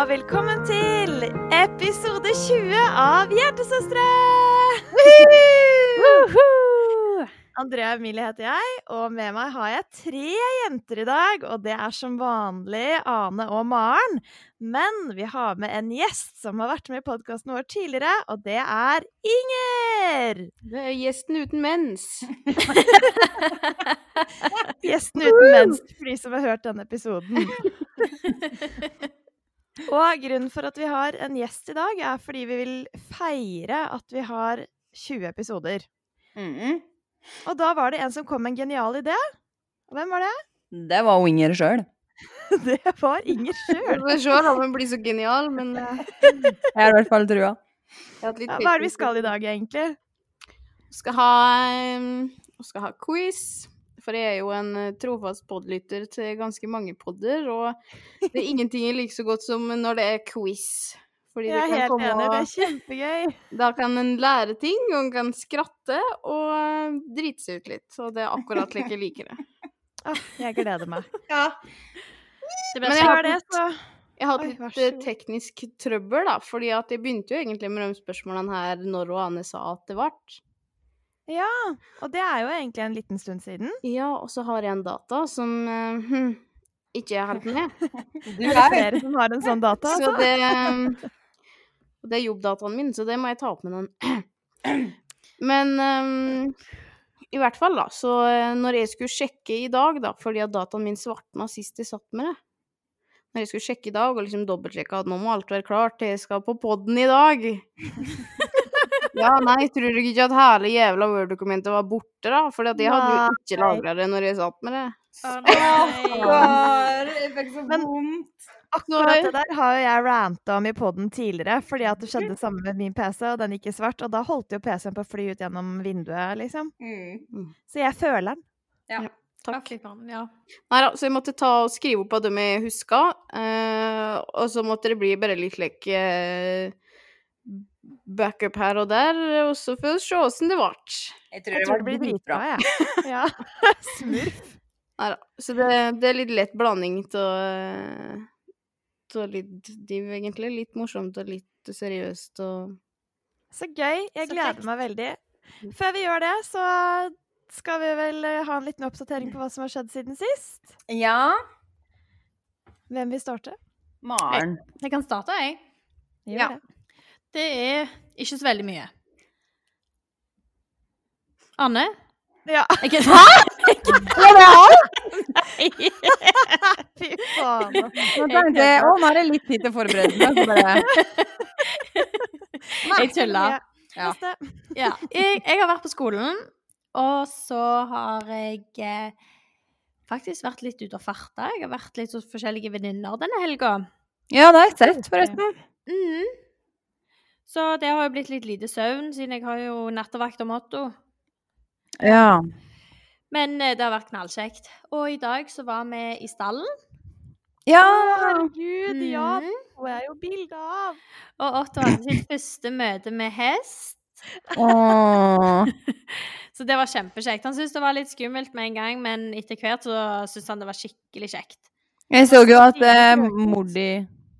og velkommen til episode 20 av Hjertesøstre! Andrea Emilie heter jeg, og med meg har jeg tre jenter i dag. Og det er som vanlig Ane og Maren. Men vi har med en gjest som har vært med i podkasten vår tidligere, og det er Inger! Det er gjesten uten mens. Gjesten uten mens, for de som har hørt denne episoden. Og grunnen for at vi har en gjest i dag, er fordi vi vil feire at vi har 20 episoder. Mm. Og da var det en som kom med en genial idé. Hvem var det? Det var Inger sjøl. Det var Inger sjøl. Vi får se om hun blir så genial, men eh, Jeg har i hvert fall trua. Ja, hva er det vi skal i dag, egentlig? Vi skal ha, um, vi skal ha quiz. For jeg er jo en eh, trofast podlytter til ganske mange podder, og det er ingenting jeg liker så godt som når det er quiz. Fordi Jeg er helt komme enig, det er kjempegøy. Da kan en lære ting, og en kan skratte og eh, drite seg ut litt. Og det er akkurat slik jeg liker det. Ah, jeg gleder meg. Jeg jeg har har det, så Jeg har hatt litt eh, teknisk trøbbel, da. fordi at jeg begynte jo egentlig med de spørsmålene her når Anne sa at det ble. Ja. Og det er jo egentlig en liten stund siden. Ja, og så har jeg en data som eh, hm, ikke er helt med. Du er flere som har en sånn data, Så altså. det eh, Det er jobbdataen min, så det må jeg ta opp med noen. Men um, i hvert fall, da, så når jeg skulle sjekke i dag, da, fordi at dataen min svartna sist jeg satt med det Når jeg skulle sjekke i dag og liksom dobbeltsjekke at nå må alt være klart, jeg skal på podden i dag Ja, nei, tror du ikke at hele jævla Word-dokumentet var borte, da? For jeg hadde jo ikke Nei. lagra det når jeg satt med det. Jeg fikk så Men- vondt. Akkurat det der har jo jeg ranta om i poden tidligere, fordi at det skjedde det samme med min PC, og den gikk i svart. Og da holdt jo PC-en på å fly ut gjennom vinduet, liksom. Mm. Så jeg føler den. Takk. Ja. Nei da, så jeg måtte ta og skrive opp av dem jeg huska, eh, og så måtte det bli bare litt like eh, backup her og der, og så får vi se åssen det ble. Jeg tror Jeg det tror var det blir dritbra. jeg. Ja. Smurf. Nei da. Så det, det er litt lett blanding av litt div, egentlig. Litt morsomt og litt seriøst og Så gøy. Jeg Så gleder kjekt. meg veldig. Før vi gjør det, så skal vi vel eh, ha en liten oppdatering på hva som har skjedd siden sist. Ja. Hvem vil starte? Maren. Jeg kan starte, jeg. Gjør Ja. det. Det er ikke så veldig mye. Anne? Ja. Jeg alt? Fy faen. Nå tenkte jeg å, nå er det litt tid til å forberede meg. bare- Jeg tuller. Ja. Ja. Jeg, jeg har vært på skolen, og så har jeg eh, faktisk vært litt ute og farta. Jeg har vært litt hos forskjellige venninner denne helga. Ja, det har jeg sett, forresten. Mhm. Så det har jo blitt litt lite søvn, siden jeg har jo nattevakt og motto. Ja. Men eh, det har vært knallkjekt. Og i dag så var vi i stallen. Ja. Herregud, ja. Hun Det er jo bilde av. Og Otto hadde sitt første møte med hest. Åh. Så det var kjempekjekt. Han syntes det var litt skummelt med en gang, men etter hvert så syntes han det var skikkelig kjekt. Jeg så jo at eh, mor di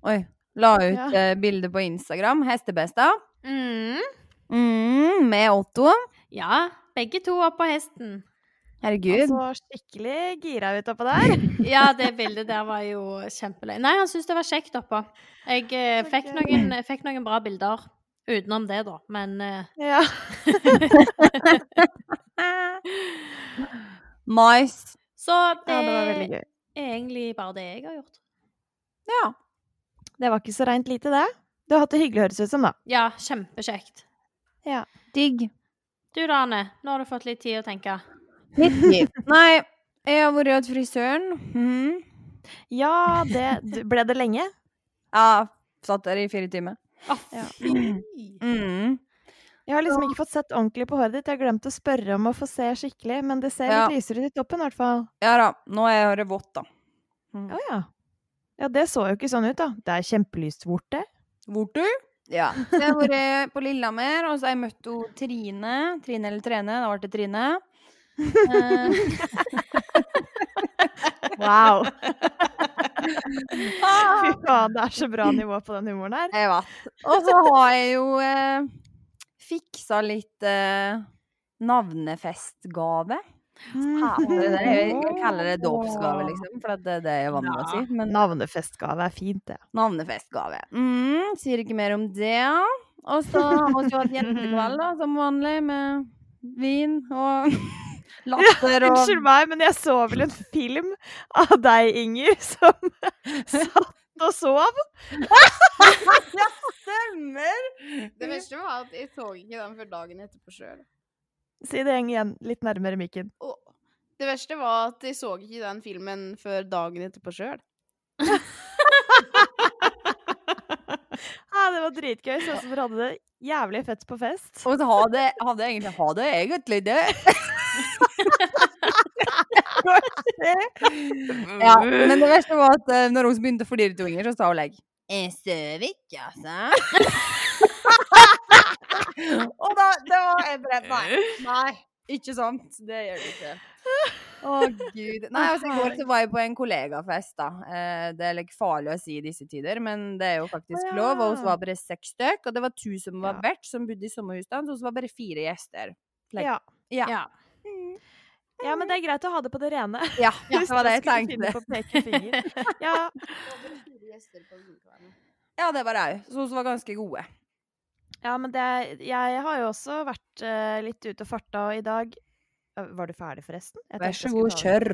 Oi. La ut Ja. eh, bilde på Instagram. Hestebesta. Mm. Mm, med Otto. Ja, begge to opp på hesten. Herregud. Så skikkelig gira ut oppå der. Ja, det bildet der var jo kjempeløy. Nei, han syntes det var kjekt oppå. Jeg eh, fikk, noen, fikk noen bra bilder. Utenom det, da. Men eh, Ja. Nice. Så det, ja, det er egentlig bare det jeg har gjort. Ja. Det var ikke så reint lite, det. Du har hatt det hyggelig, høres det ut som, da. Ja, kjempekjekt. Digg. Du da, Anne? Nå har du fått litt tid å tenke. Litt tid. Nei, jeg har vært hos frisøren. Mm. Ja, det Ble det lenge? Ja, satt der i fire timer. Å, Ja. fy. Mhm. Jeg har liksom ikke fått sett ordentlig på håret ditt. Jeg har glemt å spørre om å få se skikkelig, men det ser Ja. litt lysere ut i toppen, i hvert fall. Ja da, nå er håret vått, da. Å ja. Ja, det så jo ikke sånn ut, da. Det er kjempelyst borte. Borte? Ja. Så jeg har vært på Lillehammer, og så har jeg møtt hun Trine. Trine eller Trene, da ble det Trine. Eh, Wow. Fy faen, det er så bra nivå på den humoren her. Jeg vet. Og så har jeg jo eh, fiksa litt eh, navnefestgave. Hater det. Jeg, kaller det dåpsgave, liksom, for det er det jeg er vant med å si. Men Navnefestgave er fint, det. navnefestgave. Mm, sier ikke mer om det. Og så har vi jo hatt jentekveld, da, som vanlig, med vin og latter og Unnskyld meg, men jeg så vel en film av deg, Inger, som satt og sov. Ja, stemmer! Det verste var at jeg så ikke den før dagen etterpå sjøl. Si det igjen, litt nærmere mikken. Det verste var at jeg så ikke den filmen før dagen etterpå sjøl. Ja, det var dritgøy. Sånn som dere hadde det jævlig fett på fest. Og så hadde, hadde egentlig ha jeg egentlig det? ja, men det verste var at uh, når hun begynte å flire til unger, så sa hun legg. Jeg sover ikke, altså. Og da det var jeg bare Nei. Nei. Ikke sant? Det gjør du ikke. Å, gud. Nei, altså, I går så var jeg på en kollegafest, da. Eh, det er litt farlig å si i disse tider, men det er jo faktisk ja. lov. Og vi var bare seks stykk, og det var to som var Ja. vert, som bodde i sommerhusstand, så vi var bare fire gjester. Like, Ja. Ja. Ja. ja, men det er greit å ha det på det rene. Ja, det var det jeg tenkte. Ja, Ja, det var det òg. Så vi var ganske gode. Ja men det, jeg har jo også vært uh, litt ute og farta, og i dag Var du ferdig, forresten? Vær så god, kjør.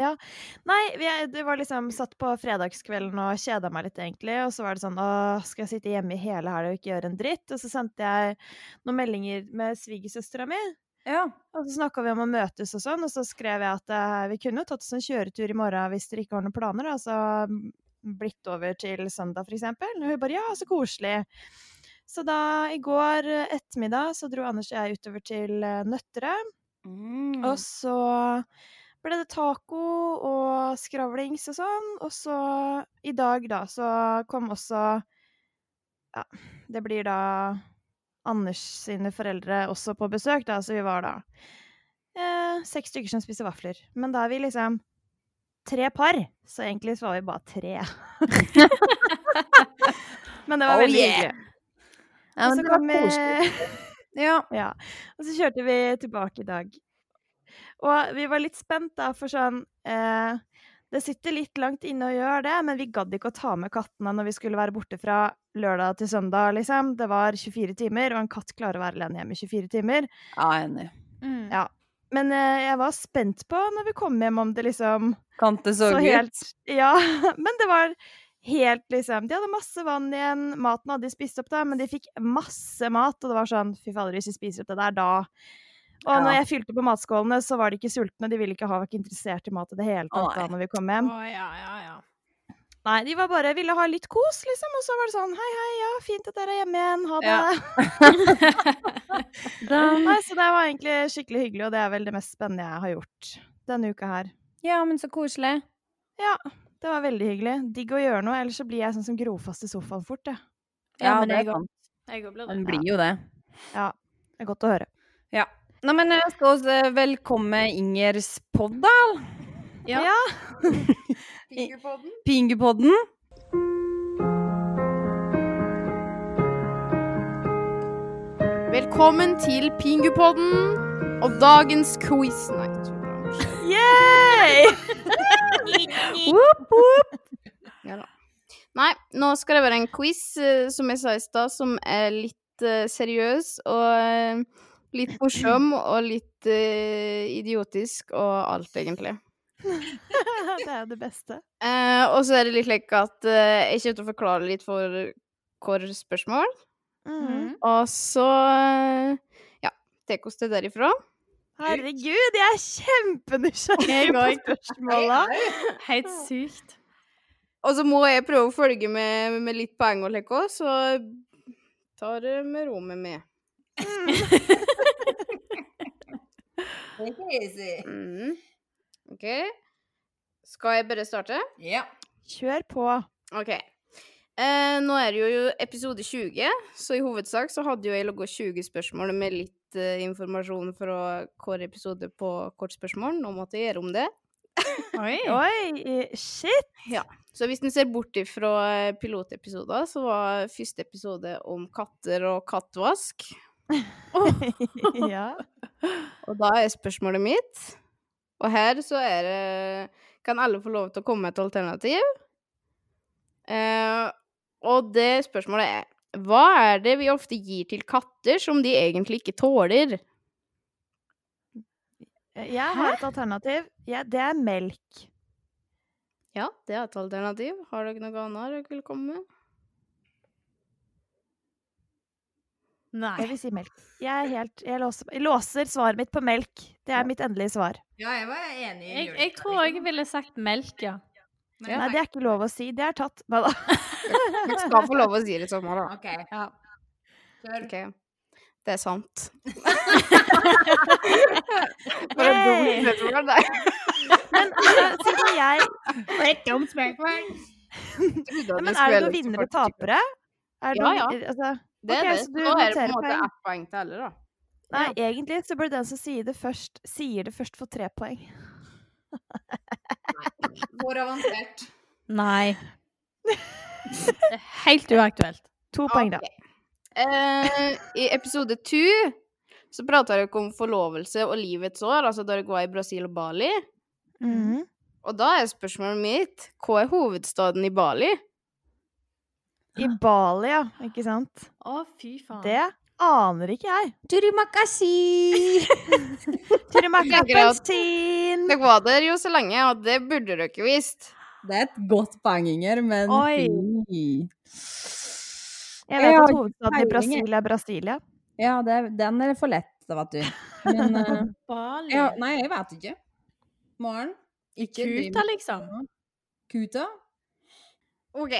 Ja. Nei, vi, det var liksom satt på fredagskvelden og kjeda meg litt, egentlig. Og så var det sånn Å, skal jeg sitte hjemme i hele helga og ikke gjøre en dritt? Og så sendte jeg noen meldinger med svigersøstera mi. Ja. Og så snakka vi om å møtes og sånn, og så skrev jeg at uh, vi kunne tatt oss en kjøretur i morgen hvis dere ikke har noen planer. Altså blitt over til søndag, for eksempel. Og hun bare ja, så koselig. Så da, i går eh, ettermiddag, så dro Anders og jeg utover til eh, Nøtterøy. Mm. Og så ble det taco og skravlings og sånn. Og så i dag, da, så kom også Ja, det blir da Anders sine foreldre også på besøk, da, så vi var da eh, seks stykker som spiser vafler. Men da er vi liksom tre par, så egentlig så var vi bare tre. Men det var Oh, veldig yeah. hyggelig. Ja, men så det var koselig. Ja. ja. Og så kjørte vi tilbake i dag. Og vi var litt spent, da, for sånn eh, Det sitter litt langt inne å gjøre det, men vi gadd ikke å ta med kattene når vi skulle være borte fra lørdag til søndag, liksom. Det var 24 timer, og en katt klarer å være alene hjemme i 24 timer. ja, enig. Mm. Ja. Men eh, jeg var spent på når vi kom hjem, om det liksom Kante så, så ut. helt Ja, men det var helt liksom De hadde masse vann igjen, maten hadde de spist opp da, men de fikk masse mat, og det var sånn Fy fader, hvis de spiser opp det der, da Og Ja. når jeg fylte på matskålene, så var de ikke sultne, de ville ikke ha, var ikke interessert i mat i det hele tatt da når vi kom hjem. Å, ja, ja, ja. Nei, de var bare ville ha litt kos, liksom, og så var det sånn Hei, hei, ja, fint at dere er hjemme igjen, ha det. Ja. Nei, så det var egentlig skikkelig hyggelig, og det er vel det mest spennende jeg har gjort denne uka her. ja, men så koselig. Ja, det var veldig hyggelig. Digg å gjøre noe, ellers så blir jeg sånn som grofast i sofaen fort, jeg. Ja, men det er godt. sant. Jeg blir Den det. blir jo det. Ja, det er godt å høre. Ja. Nei, men jeg skal også eh, velkomme Ingers podd, da. Ja. Ja. Pingupodden. Velkommen til Pingupodden og dagens quiz. Nei, Yay! Whoop, whoop. Ja da. Nei, nå skal det være en quiz, eh, som jeg sa i stad, som er litt uh, seriøs og uh, litt morsom og litt uh, idiotisk og alt, egentlig. det er det beste. Og så er det litt slik at jeg kommer til å forklare litt for hvor spørsmål. Mm. Og så ja, tar vi det derifra. Herregud, jeg er kjempenysgjerrig på spørsmåla. Helt sykt. Og så må jeg prøve å følge med, med litt poeng og leke så tar det med ro med meg. Mm. OK. Skal jeg bare starte? Ja. Kjør på. OK. Eh, nå er det jo episode 20, så i hovedsak så hadde jo jeg logga 20 spørsmål med litt eh, informasjon fra hver episode på kortspørsmål. Nå måtte jeg gjøre om det. Oi. Oi, shit! Så hvis en ser bort fra eh, pilotepisoder, så var første episode om katter og kattvask. ja. Og da er spørsmålet mitt Og her så er det Kan alle få lov til å komme med et alternativ? Uh, og det spørsmålet er Hva er det vi ofte gir til katter som de egentlig ikke tåler? Jeg har et alternativ. Ja, det er melk. Ja, det er et alternativ. Har dere noe annet dere vil komme med? Nei. Jeg vil si melk. Jeg, er helt, jeg, låser, jeg låser svaret mitt på melk. Det er mitt endelige svar. Ja, jeg var enig i Jeg, jeg tror jeg ville sagt melk, ja. Nei, det er ikke lov å si. Det er tatt. Nei da. Dere skal få lov å si det samme, da. OK. ja. Okay. Det er sant. For et dumt Hey. spørsmål, det. Men altså, siden jeg Et dumt spørsmål. Men er det noen vinnere og tapere? Er det Ja, noen- ja. Altså, Det er okay, det. så du Nå er det på en måte ett poeng til alle, da. nei, egentlig så burde den som sier det først, sier det først, få tre poeng. Hvor avansert? Nei. Det er helt uaktuelt. To poeng, da. Eh, I episode to så prata dere om forlovelse og livets år, altså da dere var i Brasil og Bali. Mhm. Og da er spørsmålet mitt hva er hovedstaden i Bali? I Bali, ja. Ikke sant? Å, fy faen. Det aner ikke jeg. Turimakasi! Turimakapelsin! Dere var der jo så lenge, og det burde dere ikke visst. Det er et godt poeng, Inger, men Oi. Jeg vet at hovedstaden i Brasil er Brasilia. Ja, det, den er for lett, vet du. Men eh, Bali. ja, Nei, jeg vet ikke. Maren? Ikke Kuta, liksom. Kuta? OK.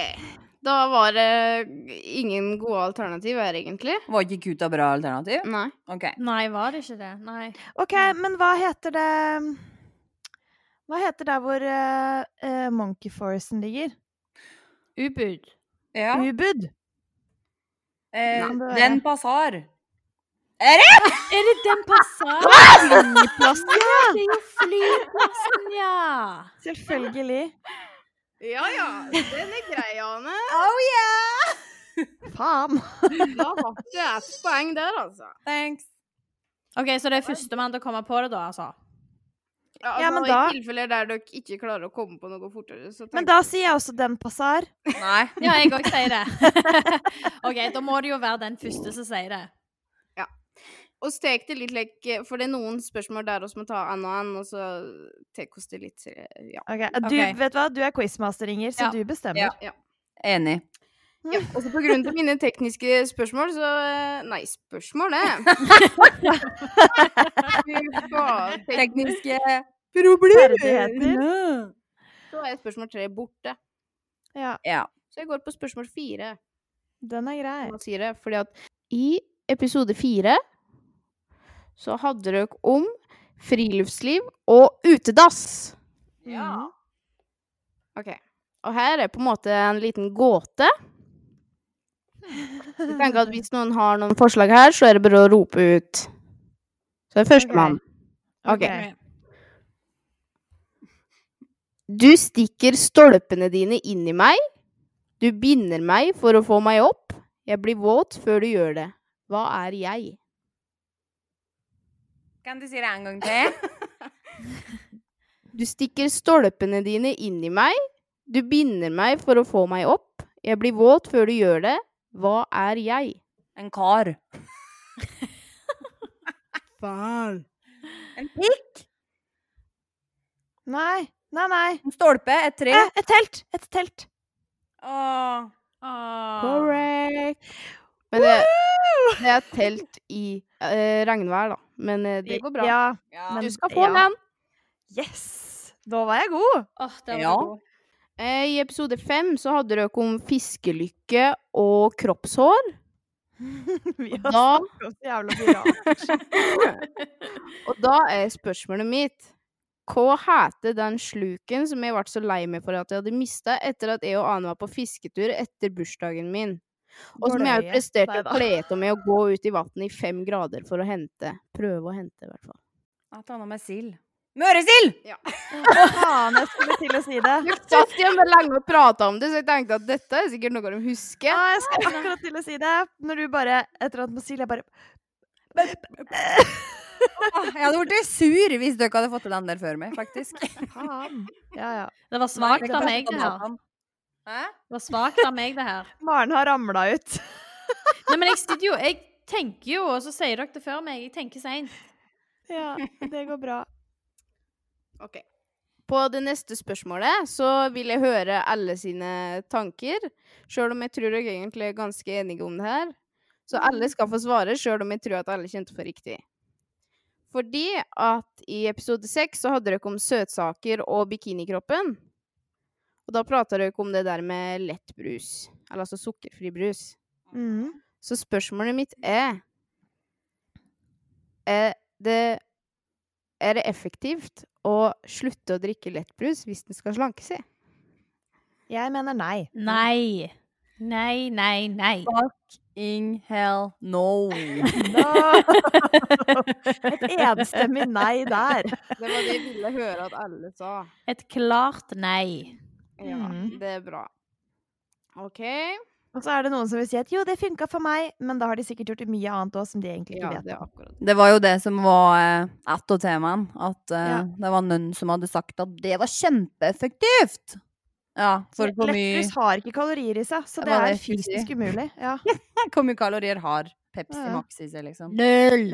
Da var det ingen gode alternativ her, egentlig. Var ikke Kuta bra alternativ? Nei. OK. Nei, var det ikke det? Nei. OK, men hva heter det Hva heter der hvor uh, uh, Monkey Foresten ligger? Ubud. Ja. Ubud. Eh, den Pasar. Er passar. Er det den Pasar? Flyplassen, ja! Det er jo flyplassen, ja! Selvfølgelig. Ja ja, den er grei, Ane. Oh yeah! Faen. Da har du ett poeng der, altså. Thanks. OK, så det er førstemann til å komme på det, da, altså? Ja, Ja, altså, men I da- tilfeller der dere ikke klarer å komme på noe fortere, så Men da sier jeg også den passar. Nei. Ja, jeg òg sier det. OK, da må det jo være den første som sier det. Ja. Og stek det litt lek, for det er noen spørsmål der vi må ta en og en, og så tek oss det litt Ja. Okay. Du, Ok. vet hva? Du er quizmaster, Inger, så Ja. du bestemmer. Ja. Enig. Ja. Og så på grunn av mine tekniske spørsmål, så eh, Nei, spørsmål, det. Tekniske problemer! Så er spørsmål tre borte. Ja, Ja. Så jeg går på spørsmål fire. den er grei. Man sier det? Fordi at i episode fire så hadde dere om friluftsliv og utedass. Ja. OK. Og her er på en måte en liten gåte. Jeg tenker at hvis noen har noen forslag her, så er det bare å rope ut. Så det er førstemann. OK. Du stikker stolpene dine inn i meg. Du binder meg for å få meg opp. Jeg blir våt før du gjør det. Hva er jeg? Kan du si det en gang til? Du stikker stolpene dine inn i meg. Du binder meg for å få meg opp. Jeg blir våt før du gjør det. Hva er jeg? En kar. Faen. En pikk. Nei, nei, nei. En stolpe. Et tre. Eh, et telt! Et telt. Åh. Åh. Correct. Men det, det er telt i eh, regnvær, da. Men eh, det går bra. Ja. Ja. Men- Du skal få ja. den. Yes! Da var jeg god. Åh, det var Ja. god. Eh, I episode fem så hadde dere om fiskelykke og kroppshår. Vi har da- snakket om så jævla mye. Og da er spørsmålet mitt Hva heter den sluken som jeg ble så lei meg for at jeg hadde mista etter at jeg og Ane var på fisketur etter bursdagen min? Og som jeg Bløye. presterte å kle meg å gå ut i vannet i fem grader for å hente. Prøve å hente, i hvert fall. Jeg tar noe med sild. Møresild! Faen, jeg skulle til å si det. Du satt hjemme lenge og prata om det, så jeg tenkte at dette er sikkert noe de husker. Ja, jeg skal akkurat til å si det. Når du bare Et eller annet med sild, jeg bare Jeg hadde blitt sur hvis dere hadde fått til den der før meg, faktisk. Faen. Ja, ja. Det var svakt av meg, det her. Hæ? Det var svakt av meg, det her. Maren har ramla ut. Nei, men jeg sitter jo Jeg tenker jo, og så sier dere det før meg. Jeg tenker seint. Ja, det går bra. Ok. På det neste spørsmålet så vil jeg høre alle sine tanker, sjøl om jeg tror dere egentlig er ganske enige om det her. Så alle skal få svare, sjøl om jeg tror at alle kjente for riktig. Fordi at i episode seks så hadde dere om søtsaker og bikinikroppen. Og da prata dere om det der med lettbrus, eller altså sukkerfri brus. Mm. Så spørsmålet mitt er Er det, er det effektivt å slutte å drikke lettbrus hvis den skal slanke seg? Jeg mener nei. Nei. Nei, nei, nei. Fucking hell no. No. Et enstemmig nei der. Det var det jeg ville høre at alle sa. Et klart nei. Ja, Mm. det er bra. OK. Og så er det noen som vil si at jo, det funka for meg, men da har de sikkert gjort mye annet òg som de egentlig ikke Ja, vet det om. Det var jo det som var eh, ett av temaene. At uh, Ja. det var noen som hadde sagt at det var kjempeeffektivt. Ja, for hvor mye, Lettbrus har ikke kalorier i seg, så Det det er fysisk umulig. Ja. hvor mye kalorier har Pepsi Ja, ja. Max i seg, liksom? Null.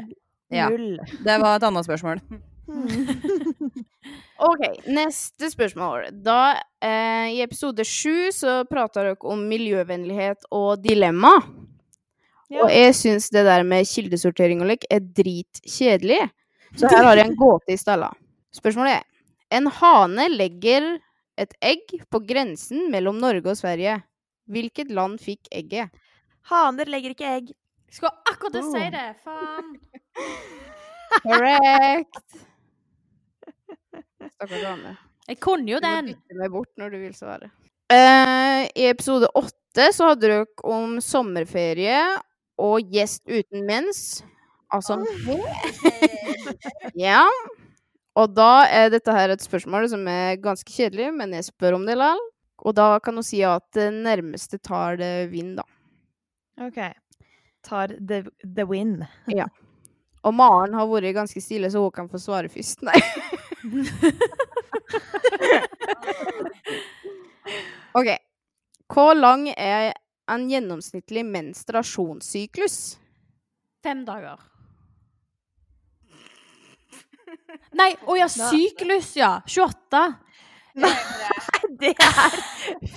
Ja. Null. Det var et annet spørsmål. OK, neste spørsmål. Da, eh, I episode sju så prata dere om miljøvennlighet og dilemma. Ja. Og jeg syns det der med kildesortering og lek er dritkjedelig. Så her har jeg en gåte i stalla. Spørsmålet er En hane legger et egg på grensen mellom Norge og Sverige. Hvilket land fikk egget? Haner legger ikke egg. Skal akkurat det si Oh. det. Faen. Correct! Stakkars dame. Jeg kunne jo den. Du må den. bytte meg bort når du vil svare. Uh, I episode åtte så hadde dere om sommerferie og gjest uten mens. Altså Ja. Og da er dette her et spørsmål som er ganske kjedelig, men jeg spør om det likevel. Og da kan hun si at det nærmeste tar det vind, da. OK. Tar the, the win. Og Maren har vært ganske stille, så hun kan få svare først. Nei. OK. Hvor lang er en gjennomsnittlig menstruasjonssyklus? Fem dager. Nei, å ja, syklus, ja. 28. Det er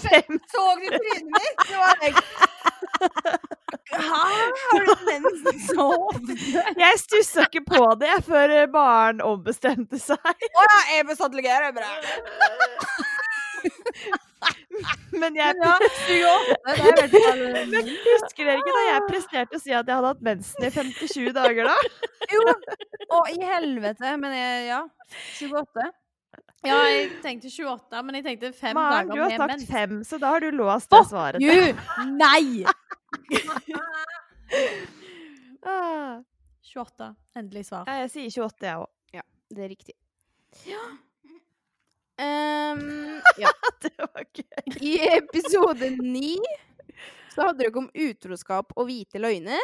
fem Så du trynet mitt? Det var jeg Hæ? Har du mensen så ofte? Jeg stussa ikke på det før barn ombestemte seg. Å ja, jeg satt ligger jeg bra. Men jeg Ja, 28. Det i hvert fall Men husker dere ikke da jeg presterte å si at jeg hadde hatt mensen i 57 dager da? Jo. Å, i helvete. Men jeg, ja. 28. Ja, jeg tenkte 28, men jeg tenkte fem Maren, du har sagt mens. fem, så da har du låst det svaret. You! Nei! Ah. 28. Endelig svar. Ja, jeg sier 28, jeg òg. Det er riktig. Ehm, ja. Det var gøy. I episode ni så hadde dere om utroskap og hvite løgner.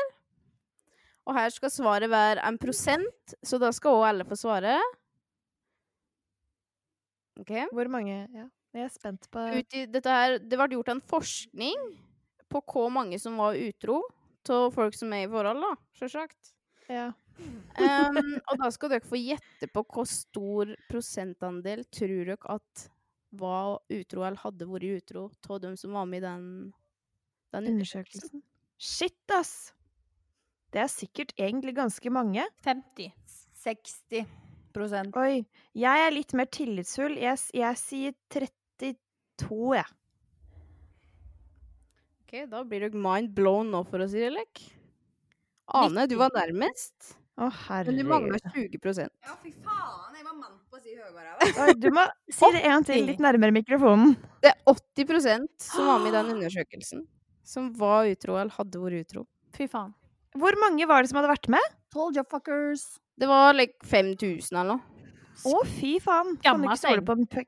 Og her skal svaret være en prosent, så da skal òg alle få svare. OK? Hvor mange Ja, jeg er spent på Uti, dette her, det ble gjort en forskning på hvor mange som var utro av folk som er i forhold, da, sjølsagt. ja. um, og da skal dere få gjette på hvor stor prosentandel tror dere at var utro eller hadde vært utro av dem som var med i den, den. Undersøkelsen. Shit, ass! Det er sikkert egentlig ganske mange. 50. 60 Oi. Jeg er litt mer tillitsfull. Jeg, jeg sier 32, jeg. Ok, Da blir du mind blown nå, for å si det lek. Ane, du var nærmest, Å, men du mangler 20% Ja, fy faen. Jeg var mann på å si høyere. Du må si det en til, litt nærmere mikrofonen. Det er 80% som var med i den undersøkelsen, som var utro eller hadde vært utro. Fy faen. Hvor mange var det som hadde vært med? Told you fuckers. Det var like 5000 eller noe. Å, fy faen. Kan du ikke stole på en?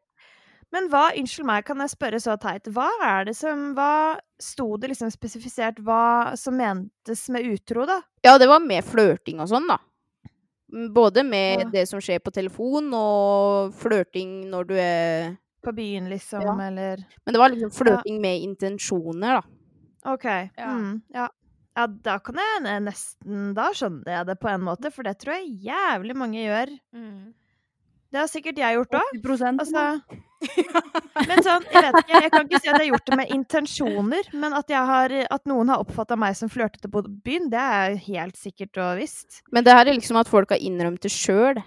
Men hva, unnskyld meg, kan jeg spørre så teit, hva er det som Hva sto det liksom spesifisert hva som mentes med utro, da? Ja, det var med flørting og sånn, da. Både med Ja. det som skjer på telefon, og flørting når du er På byen, liksom, Ja. eller Men det var liksom flørting med intensjoner, da. OK. Ja. Mm, ja. Ja, da kan jeg nesten Da skjønner jeg det på en måte, for det tror jeg jævlig mange gjør. Mm. Det har sikkert jeg gjort òg. 80% Altså Men sånn, jeg vet ikke, jeg kan ikke si at jeg har gjort det med intensjoner, men at, jeg har, at noen har oppfatta meg som flørtete på byen, det er helt sikkert og visst. Men det her er liksom at folk har innrømt det sjøl.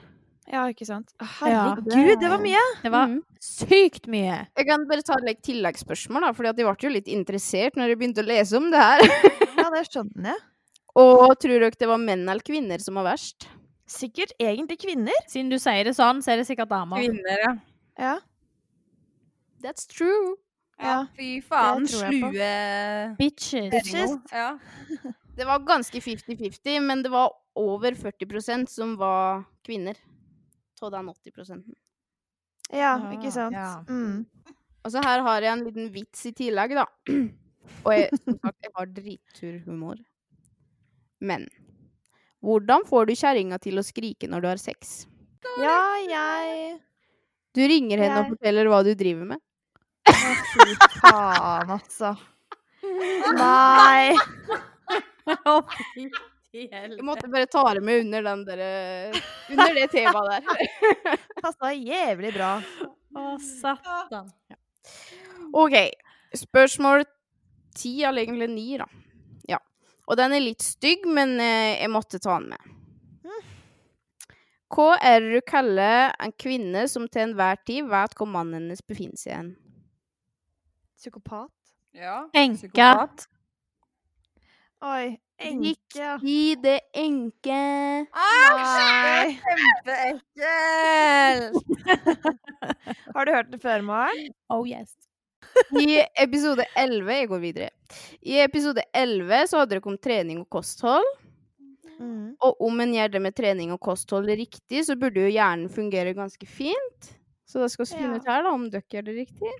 Ja, ikke sant? Ja, Herregud, det var mye! Det var Mhm. sykt mye. Jeg kan bare ta et like, tilleggsspørsmål, da, for de ble jo litt interessert når jeg begynte å lese om det her. Det skjønner jeg. Og tror dere det var menn eller kvinner som var verst? Sikkert egentlig kvinner. Siden du sier det sånn, så er det sikkert damer. Kvinner, ja. Ja. That's true. Ja, Fy faen, slue Bitches. Bitches. Ja. Det var ganske 50-50, men det var over 40% som var kvinner. Av den 80% ja, ikke sant. ja. Mm. Og så her har jeg en liten vits i tillegg, da. Og jeg, som sagt, jeg har dritturhumor. Men hvordan får du kjerringa til å skrike når du har sex? Ja, jeg Du ringer henne og forteller hva du driver med. Å, fy faen, altså. Nei. Å, fy i Jeg måtte bare ta det med under, den der, eh, under det temaet der. Passa jævlig bra. Å, satan. OK. Spørsmål ti, eller egentlig ni, da. Ja. Og den er litt stygg, men eh, jeg måtte ta den med. Hva er det du kaller en kvinne som til enhver tid vet hvor mannen hennes befinner seg hen? Psykopat. ja. Enke. Psykopat. Oi. Enke. I det enke Nei. Kjempeekkelt! Har du hørt det før, Maren? Oh yes. I episode 11 Jeg går videre. I episode 11 så hadde dere om trening og kosthold. Mm. Og om en gjør det med trening og kosthold riktig, så burde jo hjernen fungere ganske fint. Så da skal vi finne Ja. ut her da, om dere gjør det riktig.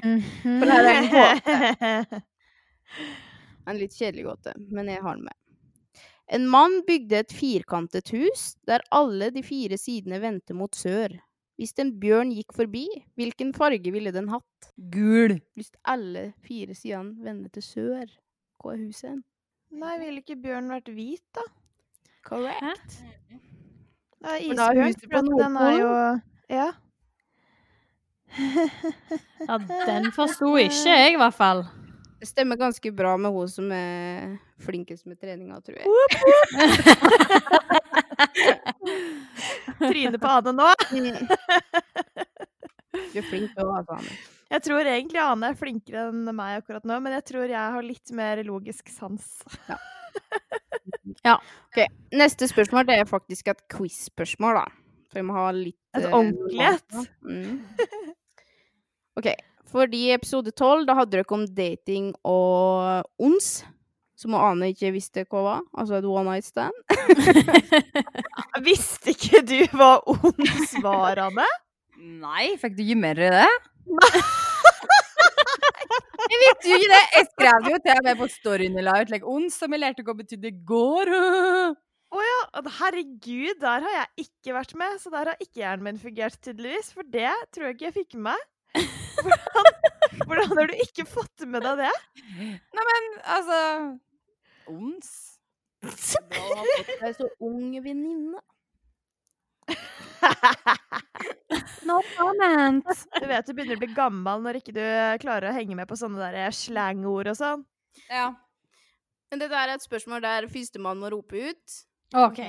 Mhm. For det her er en gåte. En litt kjedelig gåte, men jeg har den med. En mann bygde et firkantet hus der alle de fire sidene vendte mot sør. Hvis en bjørn gikk forbi, hvilken farge ville den hatt? Gul. Hvis alle fire sidene vender til sør, hva er huset hen? Nei, ville ikke bjørn vært hvit, da? Correct. Det er For da er isbjørn, huset for på at den er jo Ja. Ja, den forsto ikke jeg, i hvert fall. Det stemmer ganske bra med hun som er flinkest med treninga, tror jeg. Trynet på Ane nå. Du er flink til å ha Ane. Jeg tror egentlig Ane er flinkere enn meg akkurat nå, men jeg tror jeg har litt mer logisk sans. Ja, ok Neste spørsmål det er faktisk et quiz-spørsmål, da. For vi må ha litt Et ordentlighet? ordentlig? Mm. OK. Fordi i episode 12 da hadde dere om dating og ons. Som Ane ikke visste hva var. Altså et one night stand. Visste ikke du hva ons var, Anne? Nei, fikk du ikke mer i det? jeg visste jo ikke det! Jeg skrev det jo til meg på storyen i Light. Like, ons, som jeg lærte hva betydde går. Å ja, herregud, der har jeg ikke vært med, så der har ikke hjernen min fungert, tydeligvis. For det tror jeg ikke jeg fikk med meg. Hvordan, hvordan har du ikke fått med deg det? Nei, men altså Ons? Bra har ha fått deg så ung venninne. No comment. Du vet du begynner å bli gammel når ikke du klarer å henge med på sånne der slangord og sånn. Ja. Men dette er et spørsmål der førstemann må rope ut. OK.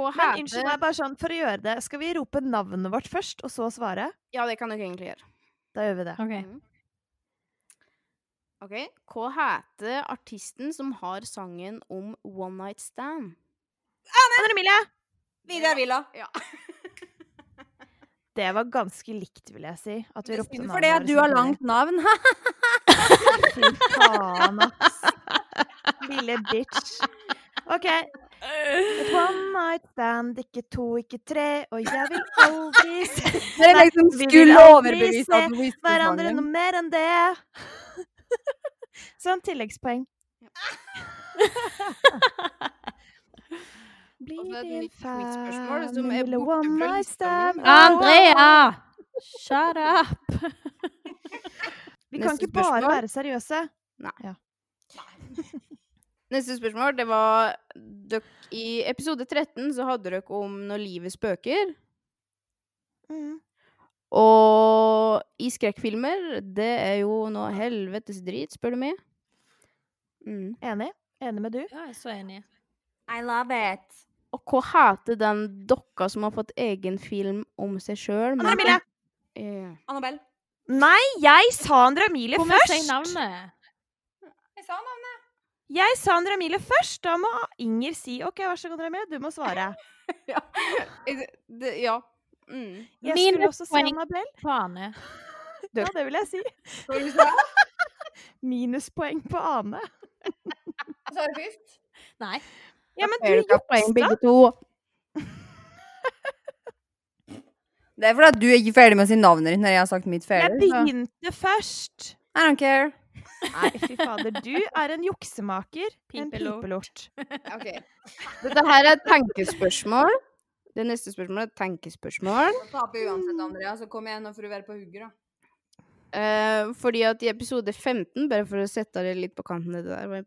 Hva Men unnskyld meg, bare sånn, for å gjøre det, skal vi rope navnet vårt først, og så svare? Ja, det kan dere egentlig gjøre. Da gjør vi det. ok. Mhm. OK. Hva heter artisten som har sangen om One Night Stand? Anne Emilie! Vidar Villa. Ja. Det var ganske likt, vil jeg si. At vi ropte navnet Fordi at du har langt navn. Fy faen, ass. Lille bitch. OK. One night stand, ikke to, ikke tre, og jeg vil aldri se Det er liksom skulle overbevise at du visste hverandre noe mer enn det. Sånn tilleggspoeng. Blir din lille borte one night stand. Andrea! Shut up! Vi kan Neste ikke bare spørsmål. være seriøse. Nei Neste spørsmål, det var døk, I episode 13 så hadde dere om når livet spøker. Mm. Og i skrekkfilmer, det er jo noe helvetes drit, spør du meg. Mm. Enig? Enig med du? Ja, jeg er så enig. I love it. Og hva heter den dokka som har fått egen film om seg sjøl? Anna Emilie! Yeah. Annabelle. Nei, jeg sa Andra Emilie Hvor må jeg si navnet? Jeg sa navnet. Jeg sa Andra Emilie først. Da må Inger si OK, vær så god, Andra Emilie, du må svare. ja. Det, ja. Mm. Jeg Mine skulle også si. Annabelle. På Ane. Ja, det vil jeg si. Minuspoeng på Ane. Sa du først? Nei. Ja, men du juksa! to? Det er fordi at du er ikke ferdig med å si navnet ditt når jeg har sagt mitt Jeg begynte så- først. I don't care. Nei, fy fader. Du er en juksemaker. En Pipelort. Okay. Dette her er et tenkespørsmål. Det neste spørsmålet er et tenkespørsmål. Jeg uansett, Andrea, så kom igjen nå for å være på hugget, da. Eh, fordi at i episode 15, bare for å sette det litt på kanten, det der,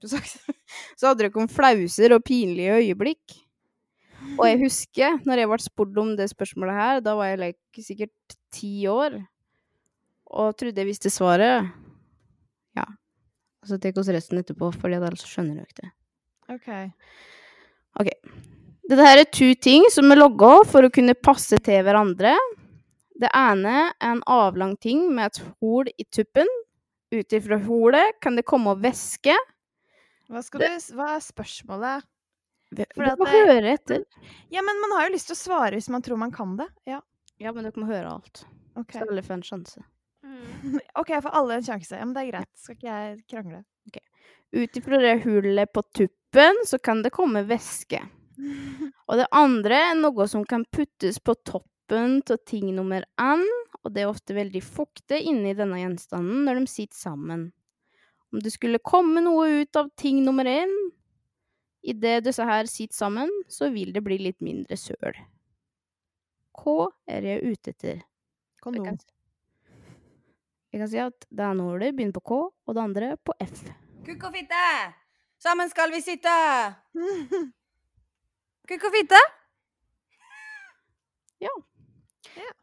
så hadde dere om flauser og pinlige øyeblikk. Og jeg husker, når jeg ble spurt om det spørsmålet her, da var jeg like, sikkert ti år, og trodde jeg visste svaret. Ja. Og så tar vi oss resten etterpå, at ellers skjønner dere det. OK. Dette her er to ting som er logga for å kunne passe til hverandre. Det ene er en avlang ting med et hol i tuppen. Ut ifra holet kan det komme væske. Hva, skal du, hva er spørsmålet? Du må det- høre etter. Ja, men man har jo lyst til å svare hvis man tror man kan det. Ja, Ja, men dere må høre alt. Okay. Så alle får en sjanse. OK, jeg får alle en sjanse. Ja, men det er greit. Skal ikke jeg krangle. Ut ifra det hullet på tuppen, så kan det komme væske. Og det andre er noe som kan puttes på toppen av ting nummer én, og det er ofte veldig fuktig inni denne gjenstanden når de sitter sammen. Om det skulle komme noe ut av ting nummer én, idet disse her sitter sammen, så vil det bli litt mindre søl. Hva er jeg ute etter? Jeg Kondom. kan, jeg kan si at det ene ordet begynner på K, og det andre på F. Kukk og fitte! Sammen skal vi sitte! Kukk ikke fitte?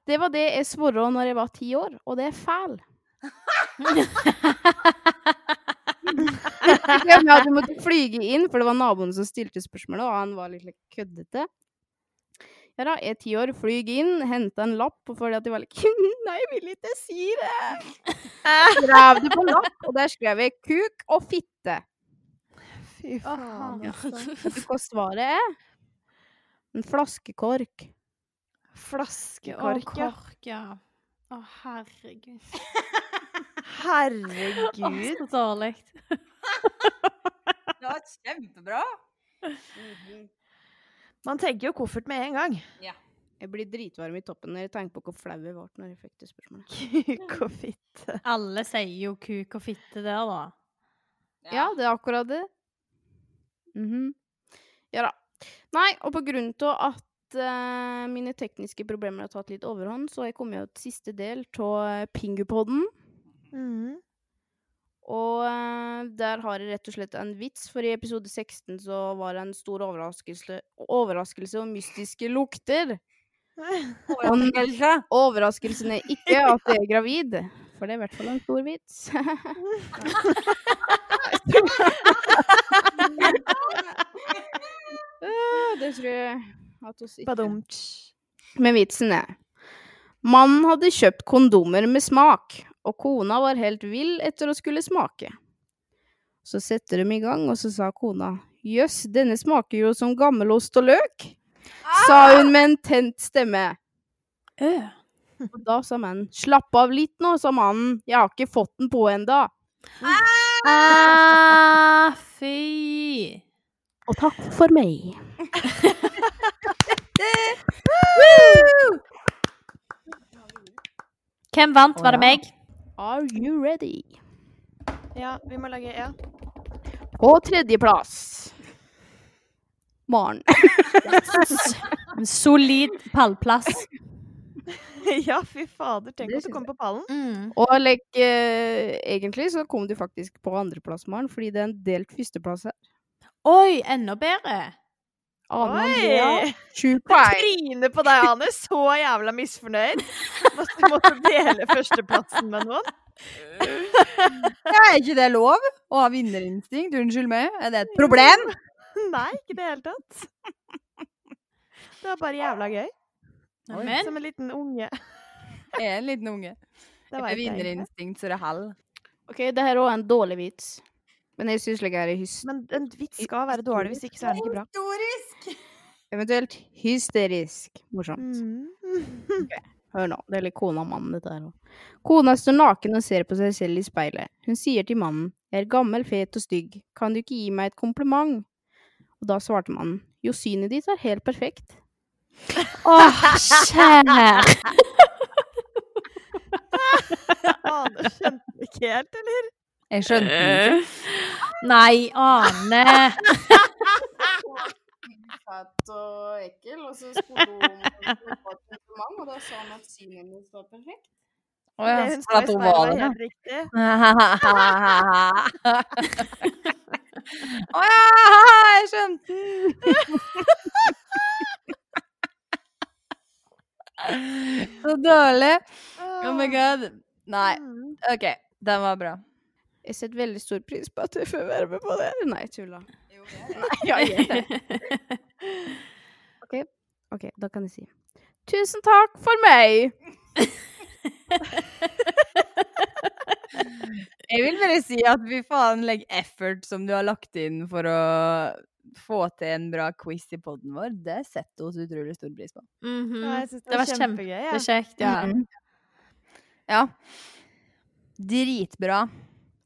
Det var det jeg svarte når jeg var ti år, og det er fæl. Jeg hadde at jeg måtte flyge inn, for det var naboen som stilte spørsmålet, og han var litt køddete. Ja da, jeg er ti år, flyg inn, henta en lapp, og fordi at jeg var litt Nei, jeg vil ikke si det! Skrev det på lapp, og der skrev jeg kuk og fitte. Fy faen, altså. Vet du hva svaret er? En flaskekork. Flaskekork, ja. Kork, ja. Å, herregud. Herregud. Å, Så dårlig. Det var kjempebra. Man tenker jo koffert med en gang. Ja. Jeg blir dritvarm i toppen når jeg tenker på hvor flau jeg ble når jeg fikk det spørsmålet. Kuk og fitte. Alle sier jo kuk og fitte der, da. Ja, det er akkurat det. Mhm. Ja da. Nei, og på grunn av at uh, mine tekniske problemer har tatt litt overhånd, så har jeg kommet til siste del av Pingupodden. Mm. Og uh, der har jeg rett og slett en vits, for i episode 16 så var det en stor overraskelse, overraskelse om mystiske lukter. Overraskelsen er ikke at jeg er gravid, for det er i hvert fall en stor vits. Det tror jeg at oss ikke. Men vitsen er Mannen hadde kjøpt kondomer med smak, og kona var helt vill etter å skulle smake. Så setter de i gang, og så sa kona Jøss, denne smaker jo som gammelost og løk, sa hun med en tent stemme. Øh. Og da sa mannen slapp av litt nå, sa mannen, jeg har ikke fått den på enda. Ah, fy. Og takk for meg. Hvem vant? Var det meg? Are you ready? Ja, vi må lage Ja. På tredjeplass Maren. En solid pallplass. ja, fy fader. Tenk at du kom på pallen. Mm. Og like, eh, egentlig så kom du faktisk på andreplass, Maren, fordi det er en delt førsteplass her. Oi, enda bedre. Oi! sju. Trynet på deg, Ane. Så jævla misfornøyd. Måtte, måtte dele førsteplassen med noen. Ja, er ikke det lov å ha vinnerinstinkt? Unnskyld meg. Er det et problem? Nei, ikke i det hele tatt. Det var bare jævla gøy. Men Som en liten unge. Jeg er en liten unge. Det var vinnerinstinkt så det holder. OK, det her er også en dårlig vits. Men jeg syns like er hysterisk. Men en vits skal være dårlig, hvis ikke så er den ikke bra. Historisk! eventuelt hysterisk morsomt. Mm. Hør nå, det er litt kona og mannen, dette her òg. Kona står naken og ser på seg selv i speilet. Hun sier til mannen, jeg er gammel, fet og stygg, kan du ikke gi meg et kompliment? Og da svarte mannen, jo, synet ditt er helt perfekt. Åh, kjære. Ane skjønte ikke helt, eller? Jeg skjønte den ikke. Nei, Ane. Fett og ekkel, og så spurte hun om et kompliment, og da sa han at synet hennes var perfekt. Å ja, det hun så sa at hun var det. helt riktig. Å ja, jeg skjønte den! Så dårlig. Oh my god. Nei, Mm. OK. Den var bra. Jeg setter veldig stor pris på at du får være med på det. Nei, tulla. Ja, jeg gjør det. OK, da kan jeg si tusen takk for meg. Jeg vil bare si at vi faen, legger effort som du har lagt inn for å få til en bra quiz i poden vår. Det setter oss utrolig stor pris på. Mhm. Ja, jeg synes det, Det var kjempegøy. kjempe- kjempegøy. Det Ja. er kjekt, ja. Mhm. Ja. Dritbra.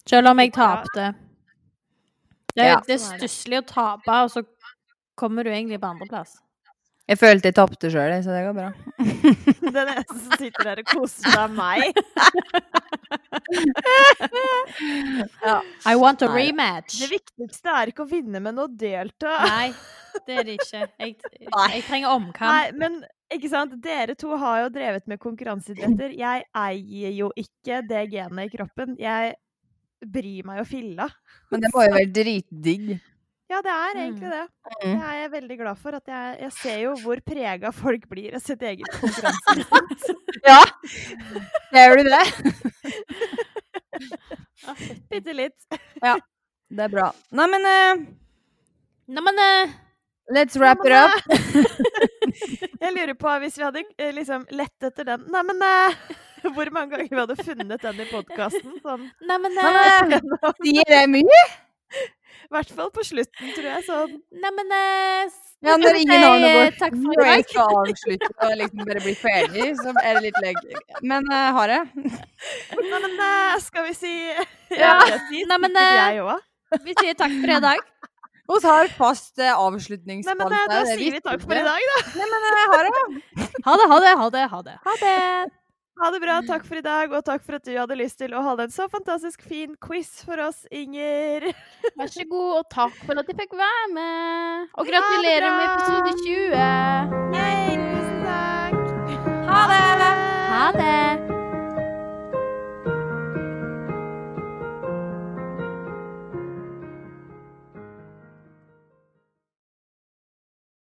Selv om jeg tapte. Det er, Ja. stusslig å tape, og så kommer du egentlig på andreplass. Jeg følte jeg tapte sjøl, så det går bra. Den eneste som sitter der og koser seg, er meg. I want a Nei. rematch. Det viktigste er ikke å vinne, men å delta. Nei, det er det ikke. Jeg, jeg trenger omkamp. Nei, men ikke sant? Dere to har jo drevet med konkurranseidretter. Jeg eier jo ikke det genet i kroppen. Jeg bryr meg og filla. Men det må jo være dritdigg. Ja, det er egentlig Mm. det. Mm. Det er jeg veldig glad for. At jeg, jeg ser jo hvor prega folk blir av sitt eget konkurranseinstinkt. Ja! Ser du det? Bitte litt. Det er bra. Nei, men eh, Neimen, uh, let's wrap it up. eh, Jeg lurer på, hvis vi hadde eh, liksom lett etter den Neimen, eh, hvor mange ganger vi hadde funnet den i podkasten? Sånn, Nei, Men eh, eh, sier det mye? I hvert fall på slutten, tror jeg. Sånn neimen uh, Ja, når ingen har noe Eh, takk for i Når jeg dag. skal avslutte og liksom bare bli ferdig, så er det litt legg. Men uh, har jeg? Neimen, uh, skal vi si Ja. Neimen, eh, òg. Vi sier takk for i dag. Vi har fast uh, avslutningsspalte. Men, men, da sier vi takk for i dag, da. Nei, men jeg har det. Ha det, ha det, ha det. Ha det. Ha det. Ha det bra. Takk for i dag, og takk for at du hadde lyst til å holde en så fantastisk fin quiz for oss, Inger. Vær så god, og takk for at jeg fikk være med. Og gratulerer med episode 20. Yay, tusen takk. Ha det. Ha det!